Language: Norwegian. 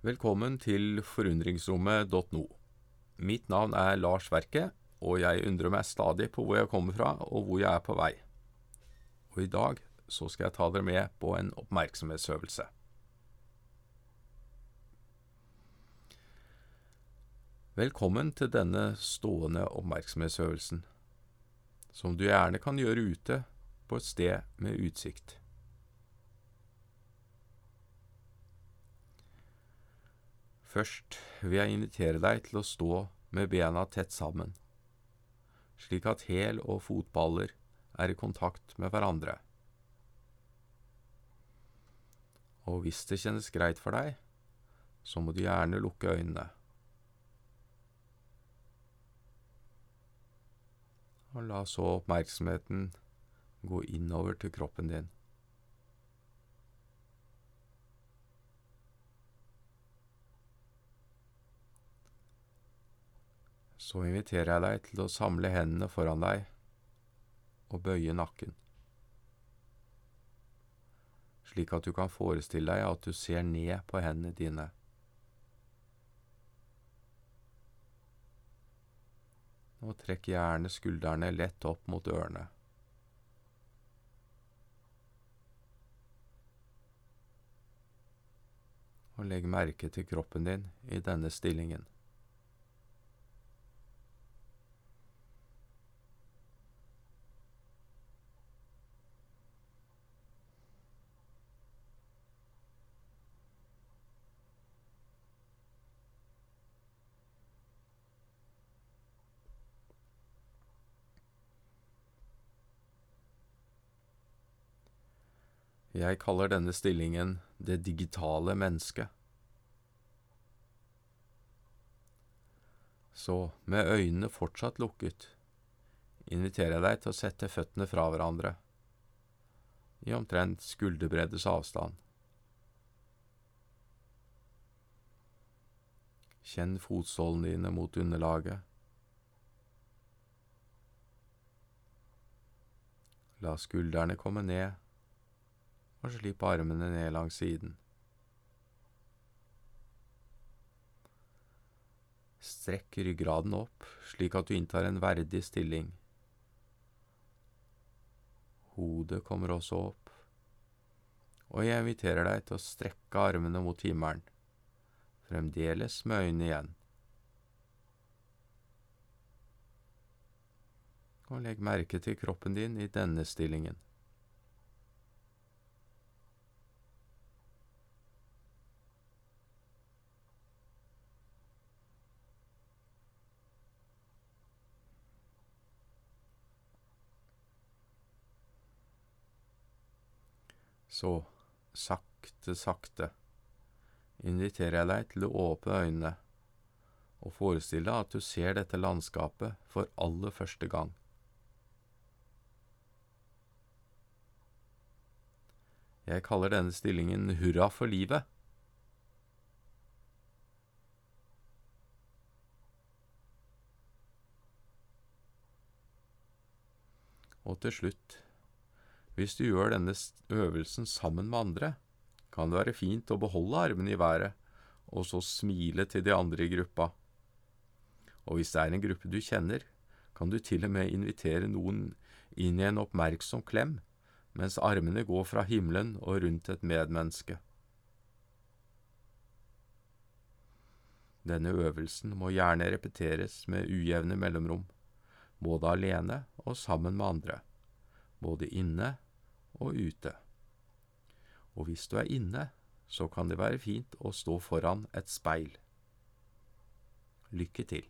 Velkommen til forundringsrommet.no. Mitt navn er Lars Verket, og jeg undrer meg stadig på hvor jeg kommer fra og hvor jeg er på vei. Og i dag så skal jeg ta dere med på en oppmerksomhetsøvelse. Velkommen til denne stående oppmerksomhetsøvelsen, som du gjerne kan gjøre ute på et sted med utsikt. Først vil jeg invitere deg til å stå med bena tett sammen, slik at hæl og fotballer er i kontakt med hverandre. Og hvis det kjennes greit for deg, så må du gjerne lukke øynene. Og la så oppmerksomheten gå innover til kroppen din. Så inviterer jeg deg til å samle hendene foran deg og bøye nakken, slik at du kan forestille deg at du ser ned på hendene dine. Nå trekk gjerne skuldrene lett opp mot ørene. Og legg merke til kroppen din i denne stillingen. Jeg kaller denne stillingen det digitale mennesket. Så, med øynene fortsatt lukket, inviterer jeg deg til å sette føttene fra hverandre, i omtrent skulderbreddes avstand. Kjenn fotsålene dine mot underlaget. La skuldrene komme ned og slipp armene ned langs siden. Strekk ryggraden opp slik at du inntar en verdig stilling. Hodet kommer også opp, og jeg inviterer deg til å strekke armene mot himmelen, fremdeles med øynene igjen. Og legg merke til kroppen din i denne stillingen. Så, sakte, sakte, inviterer jeg deg til å åpne øynene og forestille deg at du ser dette landskapet for aller første gang. Jeg kaller denne stillingen Hurra for livet. Og til slutt hvis du gjør denne øvelsen sammen med andre, kan det være fint å beholde armene i været, og så smile til de andre i gruppa. Og hvis det er en gruppe du kjenner, kan du til og med invitere noen inn i en oppmerksom klem, mens armene går fra himmelen og rundt et medmenneske. Denne øvelsen må gjerne repeteres med ujevne mellomrom, både alene og sammen med andre, både inne og ute. Og hvis du er inne, så kan det være fint å stå foran et speil. Lykke til.